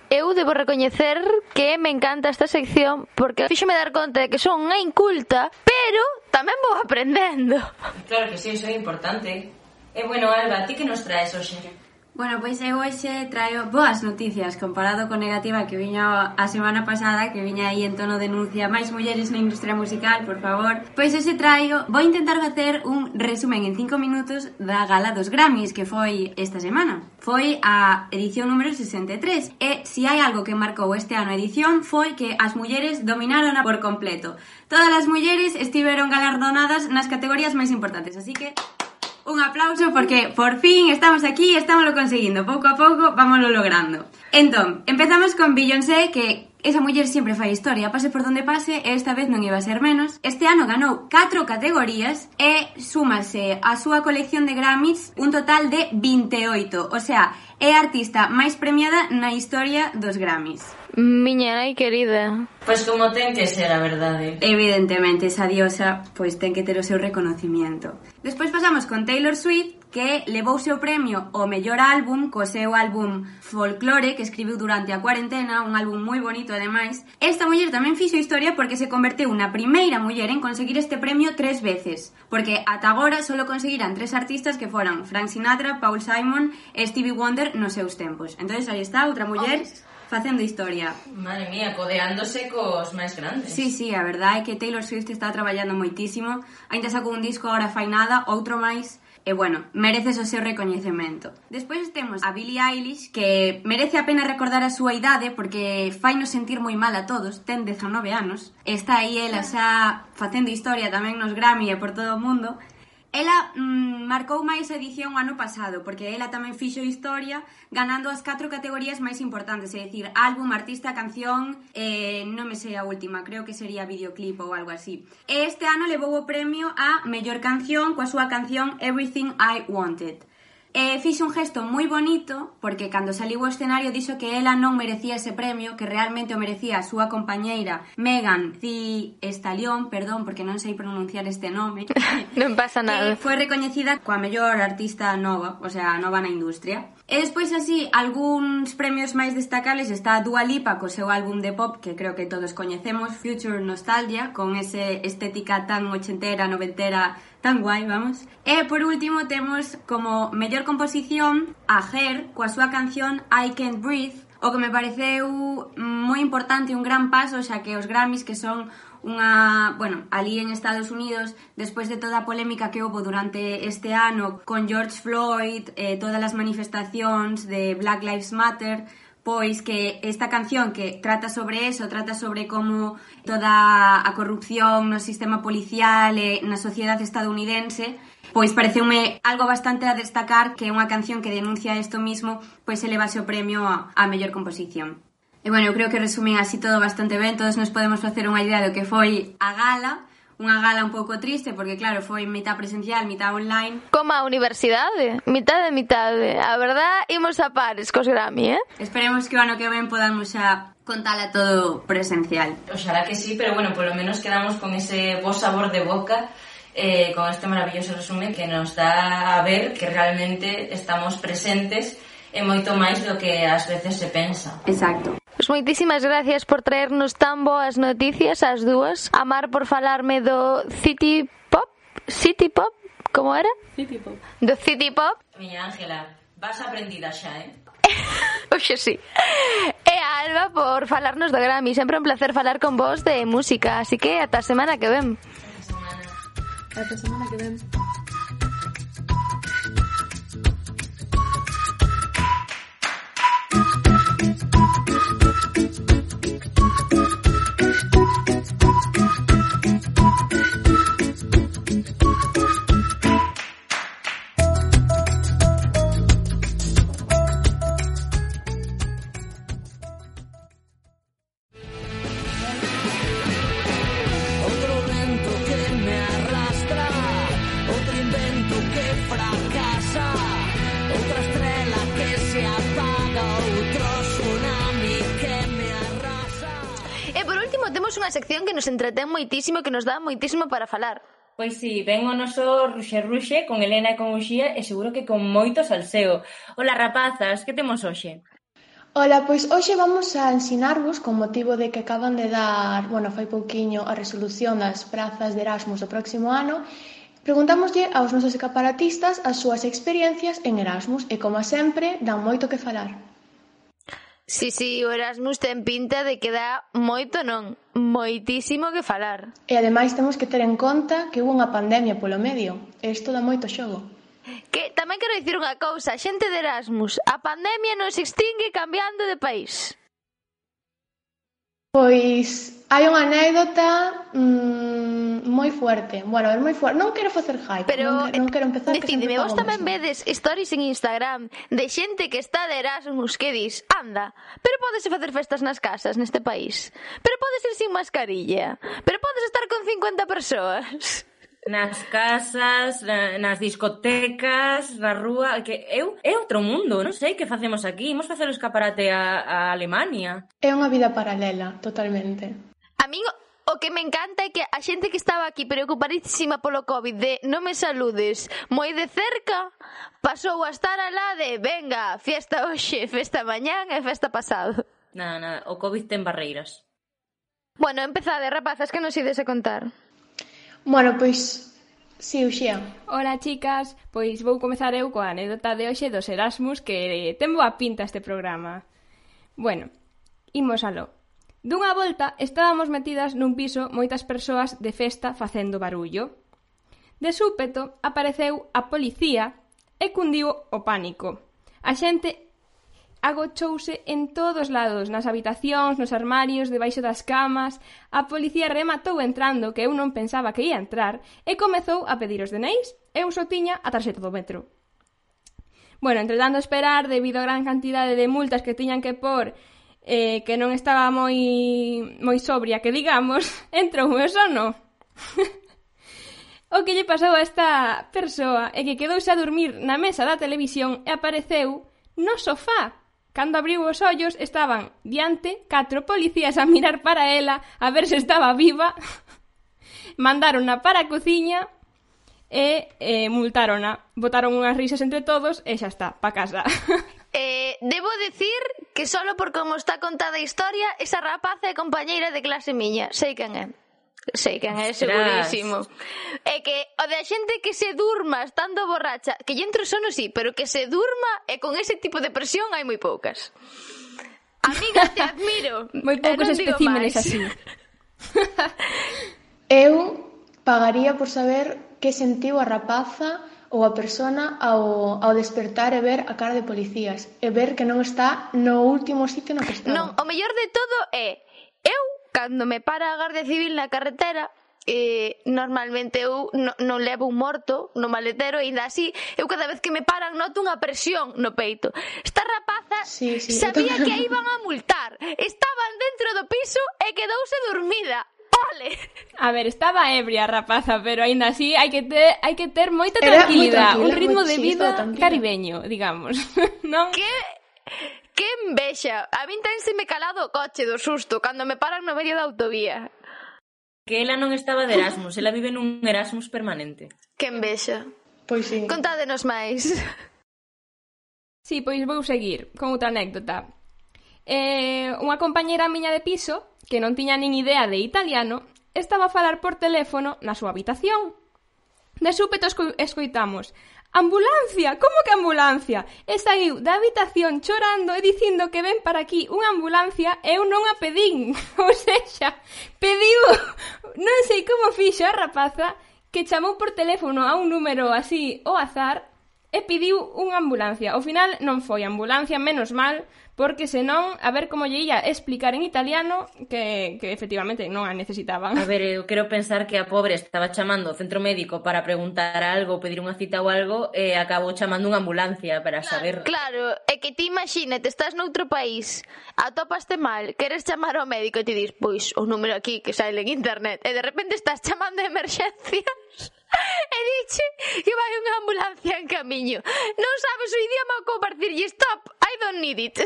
Eu debo recoñecer que me encanta esta sección porque fíxome dar conta de que son unha inculta, pero tamén vou aprendendo. Claro que sí, iso é importante. E bueno, Alba, ti que nos traes hoxe? Bueno, pois eu hoxe traio boas noticias comparado co negativa que viña a semana pasada, que viña aí en tono denuncia máis mulleres na industria musical, por favor. Pois hoxe traio, vou intentar facer un resumen en 5 minutos da gala dos Grammys que foi esta semana. Foi a edición número 63 e se hai algo que marcou este ano a edición foi que as mulleres dominaron por completo. Todas as mulleres estiveron galardonadas nas categorías máis importantes, así que un aplauso porque por fin estamos aquí e estámoslo conseguindo. Pouco a pouco vámoslo logrando. Entón, empezamos con Beyoncé, que Esa muller sempre fai historia, pase por donde pase, e esta vez non iba a ser menos. Este ano ganou 4 categorías e súmase á súa colección de Grammys un total de 28, o sea, é a artista máis premiada na historia dos Grammys. Miña nai querida. Pois como ten que ser a verdade. Evidentemente, esa diosa pois ten que ter o seu reconocimiento. Despois pasamos con Taylor Swift, que levouse o premio ao mellor álbum co seu álbum Folklore, que escribiu durante a cuarentena, un álbum moi bonito ademais. Esta muller tamén fixo historia porque se converteu na primeira muller en conseguir este premio tres veces, porque ata agora só conseguiran tres artistas que foran Frank Sinatra, Paul Simon e Stevie Wonder nos seus tempos. Entón, aí está outra muller facendo historia. Madre mía, codeándose cos máis grandes. Sí, sí, a verdade é que Taylor Swift está traballando moitísimo, Ainda sacou un disco agora fai nada, outro máis, E bueno, mereces o seu recoñecemento. Despois temos a Billie Eilish que merece a pena recordar a súa idade porque faino sentir moi mal a todos, ten 19 anos. Está aí ela xa facendo historia tamén nos Grammy e por todo o mundo Ela mm, marcou máis edición o ano pasado, porque ela tamén fixo historia ganando as catro categorías máis importantes, é dicir, álbum, artista, canción, eh, non me sei a última, creo que sería videoclip ou algo así. E este ano levou o premio a mellor canción coa súa canción Everything I Wanted. E fixe un gesto moi bonito, porque cando saliu o escenario dixo que ela non merecía ese premio, que realmente o merecía a súa compañeira Megan Thee Stallion, perdón, porque non sei pronunciar este nome. non pasa nada. Que foi recoñecida coa mellor artista nova, o sea, nova na industria. E despois así, algúns premios máis destacables está Dua Lipa co seu álbum de pop que creo que todos coñecemos, Future Nostalgia, con ese estética tan ochentera, noventera, Tan guai, vamos. E por último temos como mellor composición a Her coa súa canción I Can't Breathe, o que me pareceu moi importante un gran paso, xa que os Grammys que son unha, bueno, ali en Estados Unidos, despois de toda a polémica que houve durante este ano con George Floyd, eh, todas as manifestacións de Black Lives Matter, pois que esta canción que trata sobre eso, trata sobre como toda a corrupción no sistema policial e na sociedade estadounidense, pois pareceume algo bastante a destacar que unha canción que denuncia isto mismo, pois se elevase o premio a, a mellor composición. E bueno, eu creo que resumen así todo bastante ben, todos nos podemos facer unha idea do que foi a gala, unha gala un pouco triste porque claro, foi mitad presencial, mitad online. Como a universidade, mitad de mitad. A verdad, imos a pares cos Grammy, eh? Esperemos que o ano que ven podamos xa contala todo presencial. Oxalá que sí, pero bueno, polo menos quedamos con ese bo sabor de boca eh, con este maravilloso resumen que nos dá a ver que realmente estamos presentes e moito máis do que ás veces se pensa. Exacto. Pois moitísimas gracias por traernos tan boas noticias as dúas. Amar por falarme do City Pop, City Pop, como era? City Pop. Do City Pop. Miña Ángela, vas aprendida xa, eh? Oxe, sí. E a Alba por falarnos do Grammy. Sempre un placer falar con vos de música. Así que ata a semana que ven. Ata a semana que ven. Thank you. unha sección que nos entretén moitísimo, e que nos dá moitísimo para falar. Pois sí, ven o noso Ruxe Ruxe con Elena e con Uxía e seguro que con moito salseo. Ola rapazas, que temos hoxe? Ola, pois hoxe vamos a ensinarvos con motivo de que acaban de dar, bueno, fai pouquiño a resolución das prazas de Erasmus do próximo ano, preguntámoslle aos nosos escaparatistas as súas experiencias en Erasmus e, como sempre, dan moito que falar. Si, sí, si, sí, o Erasmus ten pinta de que dá moito non moitísimo que falar. E ademais temos que ter en conta que hubo unha pandemia polo medio, e isto dá moito xogo. Que tamén quero dicir unha cousa, xente de Erasmus, a pandemia non se extingue cambiando de país. Pois hai unha anécdota mm, moi fuerte. Bueno, é moi fuerte. Non quero facer hype, Pero, non, non quero empezar Decídeme, vos tamén vedes stories en Instagram de xente que está de Erasmus que dis, anda, pero podese facer festas nas casas neste país. Pero podes ir sin mascarilla. Pero podes estar con 50 persoas. nas casas, na, nas discotecas, na rúa, que eu é outro mundo, non sei que facemos aquí, imos facer o escaparate a, a Alemania. É unha vida paralela, totalmente. A min o que me encanta é que a xente que estaba aquí preocupadísima polo COVID de non me saludes moi de cerca pasou a estar alá de venga, fiesta hoxe, festa mañán e festa pasado. Nada, nada, o COVID ten barreiras. Bueno, empezade, rapazas, que nos ides a contar. Bueno, pois Si, Uxía. Ola, chicas. Pois vou comezar eu coa anécdota de hoxe dos Erasmus que ten boa pinta este programa. Bueno, imos aló. Dunha volta estábamos metidas nun piso moitas persoas de festa facendo barullo. De súpeto apareceu a policía e cundiu o pánico. A xente agochouse en todos lados, nas habitacións, nos armarios, debaixo das camas. A policía rematou entrando, que eu non pensaba que ia entrar, e comezou a pedir os deneis. Eu só tiña a tarxeta do metro. Bueno, entretanto esperar, debido a gran cantidade de multas que tiñan que por eh, que non estaba moi moi sobria, que digamos, entrou o sono. o que lle pasou a esta persoa é que quedou xa a dormir na mesa da televisión e apareceu no sofá Cando abriu os ollos estaban diante catro policías a mirar para ela a ver se estaba viva. Mandárona para a cociña e eh, multárona. Botaron unhas risas entre todos e xa está, pa casa. Eh, debo decir que solo por como está contada a historia, esa rapaz é compañeira de clase miña, sei quen é. Sei quen é segurísimo. É que o da xente que se durma estando borracha, que lle entre sono sí, pero que se durma e con ese tipo de presión hai moi poucas. Amiga, te admiro. moi poucos especímenes así. Eu pagaría por saber que sentiu a rapaza ou a persona ao, ao despertar e ver a cara de policías e ver que non está no último sitio no que estaba. Non, o mellor de todo é eu Cando me para a Guardia Civil na carretera, eh, normalmente eu non, non levo un morto no maletero e ainda así eu cada vez que me paran noto unha presión no peito esta rapaza sí, sí, sabía que a iban a multar estaban dentro do piso e quedouse dormida Ole! A ver, estaba ebria rapaza, pero aínda así hai que ter hai que ter moita tranquilidade, un ritmo de vida caribeño, digamos. non? Que Que envexa! A min tamén se me calado o coche do susto cando me paran no medio da autovía. Que ela non estaba de Erasmus, ela vive nun Erasmus permanente. Que envexa. Pois sí. Contádenos máis. Sí, pois vou seguir con outra anécdota. Eh, unha compañeira miña de piso, que non tiña nin idea de italiano, estaba a falar por teléfono na súa habitación. De súpeto esco escoitamos Ambulancia, como que ambulancia? E saiu da habitación chorando e dicindo que ven para aquí unha ambulancia e eu non a pedín. Ou sexa, pediu, non sei como fixo a rapaza, que chamou por teléfono a un número así ao azar e pediu unha ambulancia. Ao final non foi ambulancia, menos mal, porque senón, a ver como lle ia explicar en italiano que, que efectivamente non a necesitaban. A ver, eu quero pensar que a pobre estaba chamando ao centro médico para preguntar algo, pedir unha cita ou algo, e acabou chamando unha ambulancia para claro, saber. Claro, é que ti imagínate, estás noutro país, atopaste mal, queres chamar ao médico e ti dis, pois, o número aquí que sale en internet, e de repente estás chamando a emerxencias e dixe que vai unha ambulancia en camiño. Non sabes o idioma como para stop, I don't need it.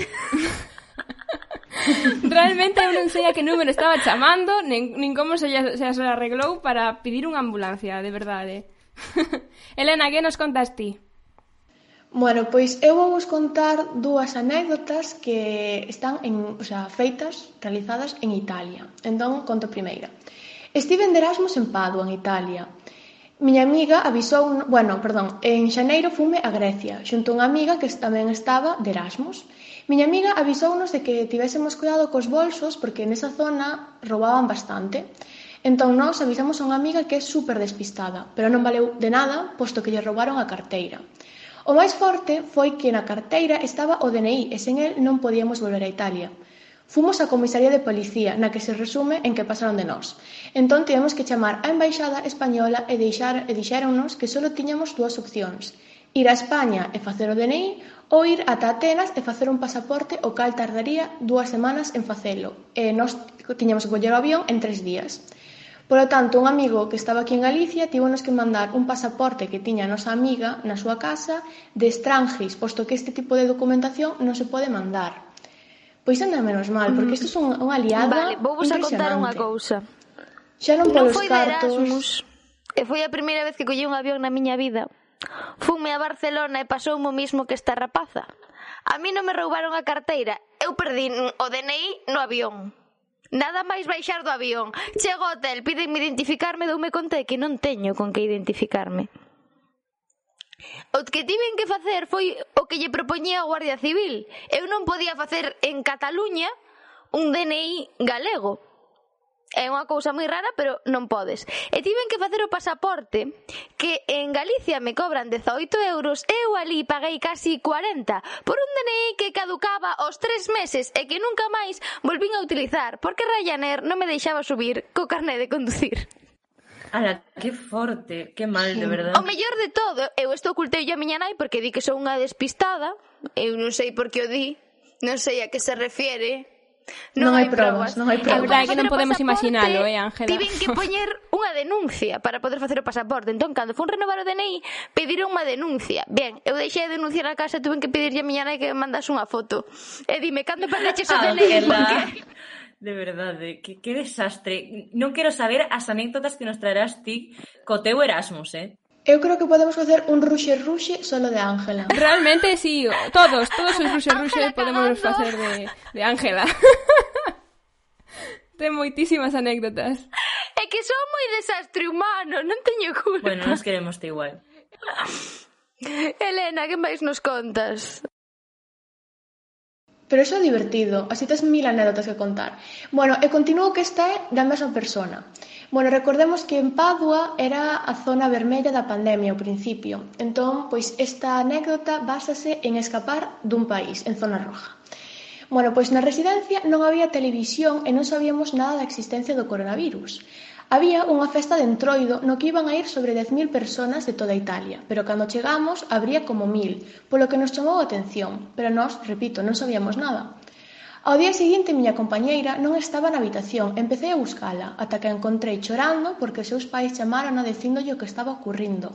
Realmente eu non sei a que número estaba chamando, nin, nin como se, se as arreglou para pedir unha ambulancia, de verdade. Elena, que nos contas ti? Bueno, pois eu vou vos contar dúas anécdotas que están en, o sea, feitas, realizadas en Italia. Entón, conto primeira. Estive en Erasmus en Padua, en Italia. Miña amiga avisou, bueno, perdón, en xaneiro fume a Grecia, xunto a unha amiga que tamén estaba de Erasmus. Miña amiga avisounos de que tivésemos cuidado cos bolsos porque nesa zona roubaban bastante. Entón nós avisamos a unha amiga que é super despistada, pero non valeu de nada, posto que lle roubaron a carteira. O máis forte foi que na carteira estaba o DNI e sen el non podíamos volver a Italia. Fomos á comisaría de policía, na que se resume en que pasaron de nós. Entón tivemos que chamar á embaixada española e deixar e dixéronnos que só tiñamos dúas opcións: ir a España e facer o DNI ou ir ata Atenas e facer un pasaporte o cal tardaría dúas semanas en facelo. E nós tiñamos que coller o avión en tres días. Por lo tanto, un amigo que estaba aquí en Galicia tivonos que mandar un pasaporte que tiña a nosa amiga na súa casa de estrangeis, posto que este tipo de documentación non se pode mandar. Pois anda menos mal, porque isto é unha aliada Vale, vou vos a contar unha cousa. Xa non polos non foi cartos... Erasmus, e foi a primeira vez que collí un avión na miña vida. Fume a Barcelona e pasoume o mismo que esta rapaza. A mí non me roubaron a carteira, eu perdín o DNI no avión. Nada máis baixar do avión. Chego ao hotel, pídenme identificarme, doume conta de que non teño con que identificarme. O que tiven que facer foi o que lle propoñía a Guardia Civil. Eu non podía facer en Cataluña un DNI galego. É unha cousa moi rara, pero non podes. E tiven que facer o pasaporte, que en Galicia me cobran 18 euros, eu ali paguei casi 40, por un DNI que caducaba aos tres meses e que nunca máis volvín a utilizar, porque Ryanair non me deixaba subir co carné de conducir. Ala, que forte, que mal, sí. de verdade. O mellor de todo, eu isto ocultei a miña nai porque di que sou unha despistada, eu non sei por que o di, non sei a que se refiere, Non, non hai probas, probas, non hai probas. É verdade que non podemos imaginalo, eh, Ángela. Tiven que poñer unha denuncia para poder facer o pasaporte. Entón, cando fun renovar o DNI, pediron unha denuncia. Ben, eu deixei de denunciar a casa e tuve que pedirlle a miña nai que me mandase unha foto. E dime, cando perdeches o DNI? Ángela. Porque... De verdade, que, que desastre. Non quero saber as anécdotas que nos traerás ti co teu Erasmus, eh? Eu creo que podemos facer un ruxe ruxe solo de Ángela. Realmente, sí, todos, todos os ruxe ruxe podemos facer de, de Ángela. Ten moitísimas anécdotas. É que son moi desastre humano, non teño culpa. Bueno, nos queremos te igual. Elena, que máis nos contas? Pero iso é divertido, así tes mil anécdotas que contar. Bueno, e continuo que este da mesma persona. Bueno, recordemos que en Padua era a zona vermella da pandemia ao principio. Entón, pois esta anécdota básase en escapar dun país, en zona roja. Bueno, pois na residencia non había televisión e non sabíamos nada da existencia do coronavirus. Había unha festa de Entroido no que iban a ir sobre 10.000 personas de toda Italia, pero cando chegamos habría como mil, polo que nos chamou a atención, pero nós, repito, non sabíamos nada. Ao día seguinte, miña compañeira non estaba na habitación, empecé a buscala, ata que a encontrei chorando porque os seus pais chamarona dicindolle o que estaba ocurrindo.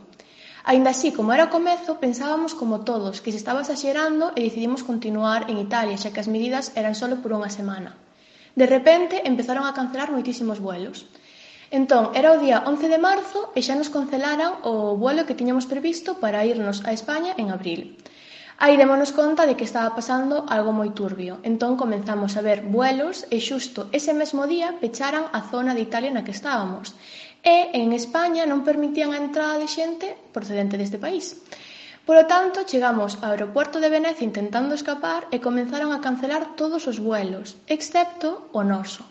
Ainda así, como era o comezo, pensábamos como todos, que se estaba exagerando e decidimos continuar en Italia, xa que as medidas eran solo por unha semana. De repente, empezaron a cancelar moitísimos vuelos. Entón, era o día once de marzo e xa nos cancelaran o vuelo que tiñamos previsto para irnos a España en abril. Aí démonos conta de que estaba pasando algo moi turbio. Entón comenzamos a ver vuelos e xusto ese mesmo día pecharan a zona de Italia na que estábamos. E en España non permitían a entrada de xente procedente deste país. Polo tanto, chegamos ao aeropuerto de Venecia intentando escapar e comenzaron a cancelar todos os vuelos, excepto o noso.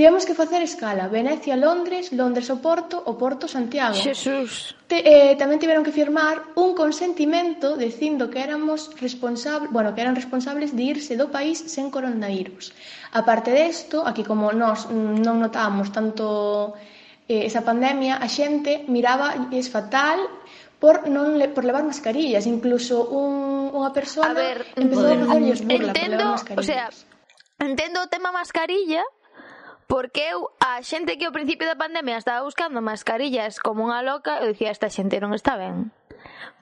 Tivemos que facer escala, Venecia, Londres, Londres ao Porto, o Porto Santiago. Xesús. Te, eh, tamén tiveron que firmar un consentimento dicindo que éramos responsables, bueno, que eran responsables de irse do país sen coronavirus. A parte desto, aquí como nós non notábamos tanto eh, esa pandemia, a xente miraba es fatal por non le, por levar mascarillas, incluso un, unha persona a ver, empezou a facerlles burla entendo, por levar mascarillas. O sea, entendo o tema mascarilla, Porque eu, a xente que ao principio da pandemia estaba buscando mascarillas como unha loca, eu dicía, esta xente non está ben.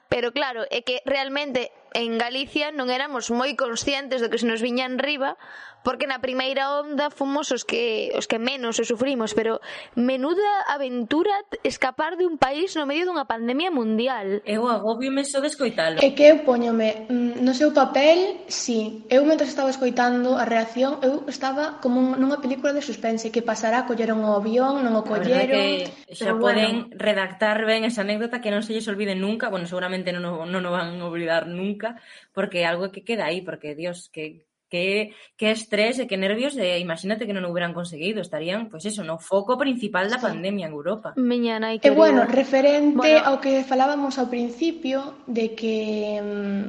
Pero claro, é que realmente en Galicia non éramos moi conscientes do que se nos viña enriba, porque na primeira onda fomos os que os que menos o sufrimos, pero menuda aventura escapar de un país no medio dunha pandemia mundial. Eu agobiome só de escoitalo. É que eu poñome mm, no seu papel, si, sí. eu mentre estaba escoitando a reacción, eu estaba como nunha película de suspense, que pasará, colleron o avión, non o colleron. Que xa poden bueno. redactar ben esa anécdota que non se lles olvide nunca, bueno, seguramente seguramente non, o, non o van olvidar nunca, porque é algo que queda aí, porque, Dios, que, que, que estrés e que nervios de imagínate que non hubieran conseguido, estarían, pois pues eso, no foco principal da sí. pandemia en Europa. Miñana, e eh, bueno, referente bueno... ao que falábamos ao principio de que mm,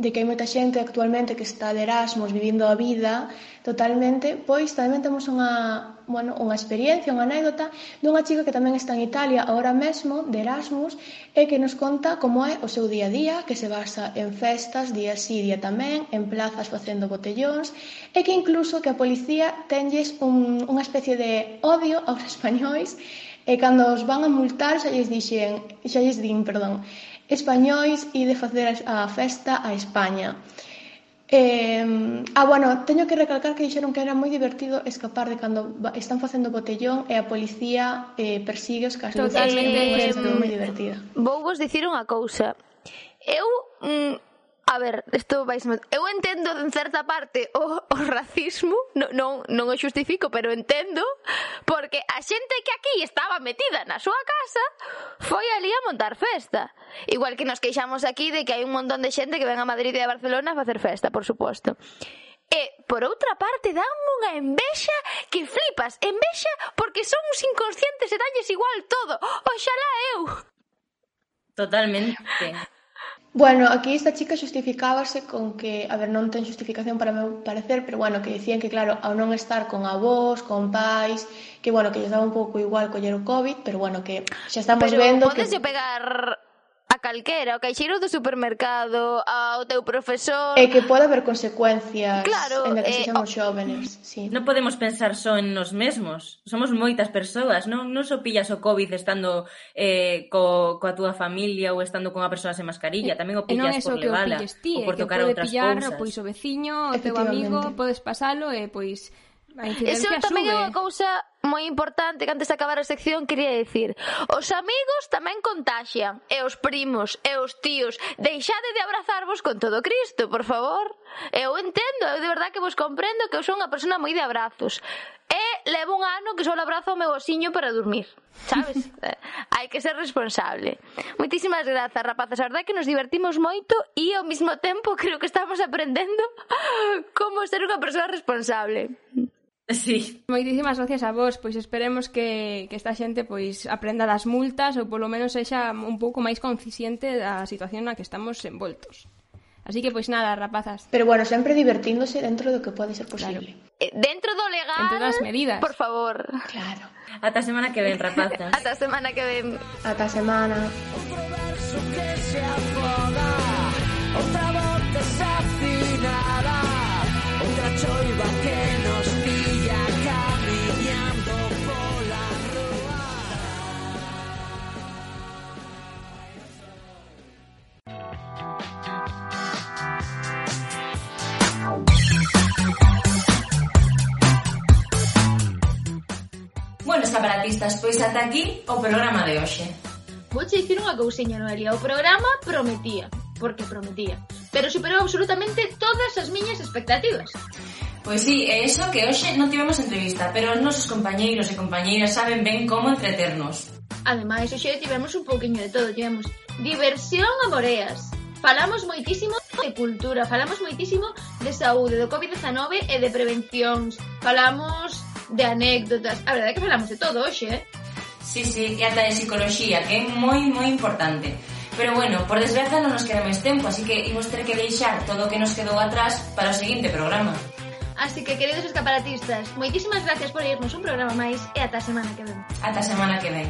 de que hai moita xente actualmente que está de Erasmus vivindo a vida totalmente, pois tamén temos unha bueno, unha experiencia, unha anécdota dunha chica que tamén está en Italia agora mesmo, de Erasmus, e que nos conta como é o seu día a día, que se basa en festas, día sí, día tamén, en plazas facendo botellóns, e que incluso que a policía tenlles un, unha especie de odio aos españois, e cando os van a multar xa lles dixen, xa lles din, perdón, españois e de facer a festa a España. Eh, ah, bueno, teño que recalcar que dixeron que era moi divertido escapar de cando están facendo botellón e a policía eh, persigue os casos. Totalmente. É moi divertido. Vou vos dicir unha cousa. Eu mm, A ver, isto vais Eu entendo en certa parte o, o racismo, non, non, non o xustifico, pero entendo porque a xente que aquí estaba metida na súa casa foi ali a montar festa. Igual que nos queixamos aquí de que hai un montón de xente que ven a Madrid e a Barcelona a facer festa, por suposto. E, por outra parte, dan unha envexa que flipas, envexa porque son uns inconscientes e dalles igual todo. Oxalá eu. Totalmente. Bueno, aquí esta chica xustificábase con que, a ver, non ten xustificación para meu parecer, pero bueno, que dicían que claro, ao non estar con avós, con pais, que bueno, que lles daba un pouco igual coller o COVID, pero bueno, que xa estamos pero vendo que... Pero podes pegar calquera, ao caixeiro do supermercado, ao teu profesor... É que pode haber consecuencias claro, en que eh, sexamos xóvenes. Sí. Non podemos pensar só en nos mesmos. Somos moitas persoas. Non, non só pillas o COVID estando eh, co, coa túa familia ou estando con a persoa sen mascarilla. Tamén o pillas por levala. Ti, ou por tocar outras pillar, cousas. Pois o veciño, o teu amigo, podes pasalo e pois... A Eso tamén sube. é unha cousa moi importante que antes de acabar a sección quería dicir os amigos tamén contaxian e os primos e os tíos deixade de abrazarvos con todo Cristo por favor. Eu entendo eu de verdad que vos comprendo que eu son unha persona moi de abrazos. E levo un ano que só abrazo o meu osiño para dormir sabes? Eh, hai que ser responsable. Moitísimas grazas rapazas. A verdade que nos divertimos moito e ao mesmo tempo creo que estamos aprendendo como ser unha persoa responsable. Sí. Moitísimas gracias a vos, pois esperemos que, que esta xente pois aprenda das multas ou polo menos sexa un pouco máis consciente da situación na que estamos envoltos. Así que, pois nada, rapazas. Pero bueno, sempre divertíndose dentro do que pode ser posible. Claro. Eh, dentro do legal. Dentro das medidas. Por favor. Claro. Ata semana que ven, rapazas. Ata semana que ven. Ata semana. Outro verso que se afoga. Outra separatistas, pois ata aquí o programa de hoxe. Vouche dicir unha cousiña, Noelia, o programa prometía, porque prometía, pero superou absolutamente todas as miñas expectativas. Pois sí, é iso que hoxe non tivemos entrevista, pero os nosos compañeiros e compañeiras saben ben como entreternos. Ademais, hoxe tivemos un pouquiño de todo, tivemos diversión a moreas, falamos moitísimo de cultura, falamos moitísimo de saúde, do COVID-19 e de prevencións, falamos de anécdotas. A verdade é que falamos de todo hoxe, eh? Sí, sí, e ata de psicología, que é moi, moi importante. Pero bueno, por desgraza non nos queda máis tempo, así que imos ter que deixar todo o que nos quedou atrás para o seguinte programa. Así que, queridos escaparatistas, moitísimas gracias por irnos un programa máis e ata a semana que ven. Ata a semana que ven.